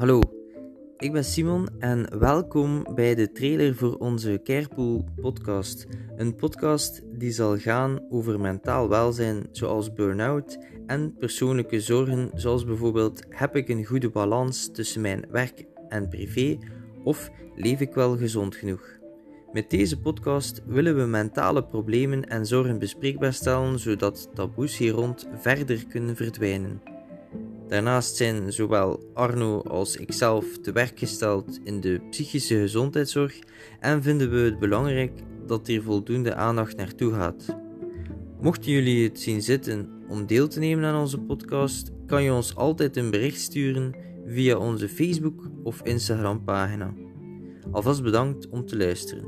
Hallo, ik ben Simon en welkom bij de trailer voor onze Carepool podcast. Een podcast die zal gaan over mentaal welzijn zoals burn-out en persoonlijke zorgen zoals bijvoorbeeld heb ik een goede balans tussen mijn werk en privé of leef ik wel gezond genoeg. Met deze podcast willen we mentale problemen en zorgen bespreekbaar stellen zodat taboes hier rond verder kunnen verdwijnen. Daarnaast zijn zowel Arno als ikzelf te werk gesteld in de psychische gezondheidszorg en vinden we het belangrijk dat hier voldoende aandacht naartoe gaat. Mochten jullie het zien zitten om deel te nemen aan onze podcast, kan je ons altijd een bericht sturen via onze Facebook of Instagram pagina. Alvast bedankt om te luisteren.